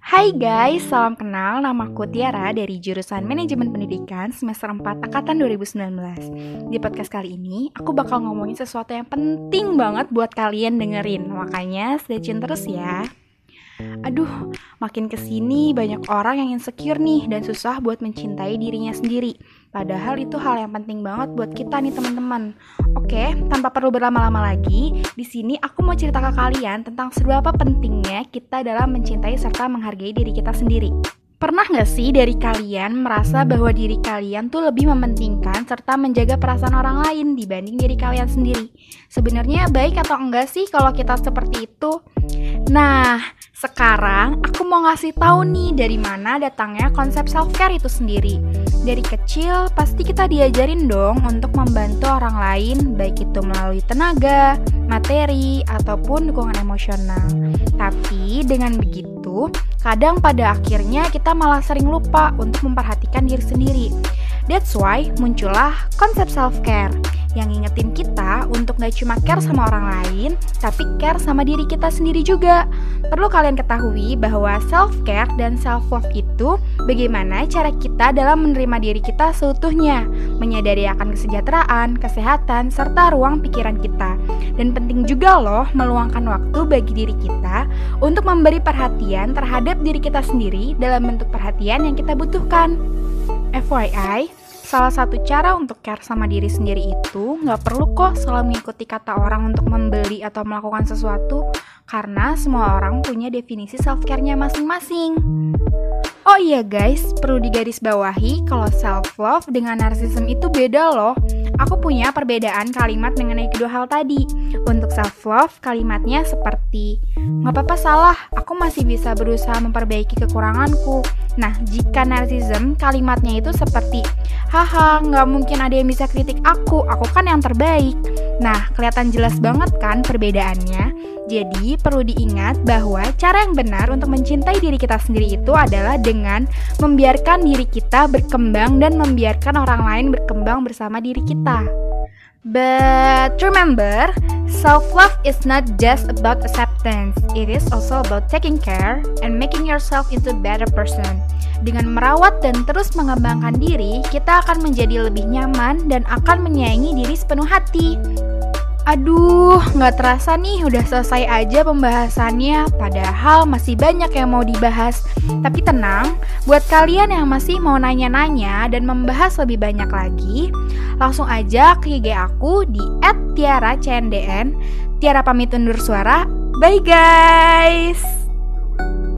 Hai guys, salam kenal. Namaku Tiara dari jurusan Manajemen Pendidikan semester 4 angkatan 2019. Di podcast kali ini, aku bakal ngomongin sesuatu yang penting banget buat kalian dengerin. Makanya stay tune terus ya. Aduh, makin ke sini banyak orang yang insecure nih dan susah buat mencintai dirinya sendiri. Padahal itu hal yang penting banget buat kita nih teman-teman. Oke, tanpa perlu berlama-lama lagi, di sini aku mau cerita ke kalian tentang seberapa pentingnya kita dalam mencintai serta menghargai diri kita sendiri. Pernah nggak sih dari kalian merasa bahwa diri kalian tuh lebih mementingkan serta menjaga perasaan orang lain dibanding diri kalian sendiri? Sebenarnya baik atau enggak sih kalau kita seperti itu? Nah, sekarang aku mau ngasih tahu nih dari mana datangnya konsep self care itu sendiri. Dari kecil pasti kita diajarin dong untuk membantu orang lain baik itu melalui tenaga, materi, ataupun dukungan emosional. Tapi dengan begitu, kadang pada akhirnya kita malah sering lupa untuk memperhatikan diri sendiri. That's why muncullah konsep self-care yang ngingetin kita untuk gak cuma care sama orang lain, tapi care sama diri kita sendiri juga. Perlu kalian ketahui bahwa self-care dan self-love itu bagaimana cara kita dalam menerima diri kita seutuhnya, menyadari akan kesejahteraan, kesehatan, serta ruang pikiran kita. Dan penting juga loh meluangkan waktu bagi diri kita untuk memberi perhatian terhadap diri kita sendiri dalam bentuk perhatian yang kita butuhkan. FYI, Salah satu cara untuk care sama diri sendiri itu nggak perlu kok selalu mengikuti kata orang untuk membeli atau melakukan sesuatu, karena semua orang punya definisi self-care-nya masing-masing. Oh iya guys, perlu digarisbawahi kalau self-love dengan narsism itu beda loh. Aku punya perbedaan kalimat mengenai kedua hal tadi. Untuk self-love, kalimatnya seperti Nggak apa-apa salah, masih bisa berusaha memperbaiki kekuranganku. Nah, jika narsism, kalimatnya itu seperti Haha, nggak mungkin ada yang bisa kritik aku, aku kan yang terbaik. Nah, kelihatan jelas banget kan perbedaannya? Jadi, perlu diingat bahwa cara yang benar untuk mencintai diri kita sendiri itu adalah dengan membiarkan diri kita berkembang dan membiarkan orang lain berkembang bersama diri kita. But remember, self-love is not just about acceptance. It is also about taking care and making yourself into a better person. Dengan merawat dan terus mengembangkan diri, kita akan menjadi lebih nyaman dan akan menyayangi diri sepenuh hati. Aduh, nggak terasa nih udah selesai aja pembahasannya, padahal masih banyak yang mau dibahas. Tapi tenang, buat kalian yang masih mau nanya-nanya dan membahas lebih banyak lagi, langsung aja ke IG aku di @tiara_cndn. Tiara pamit undur suara. Bye guys.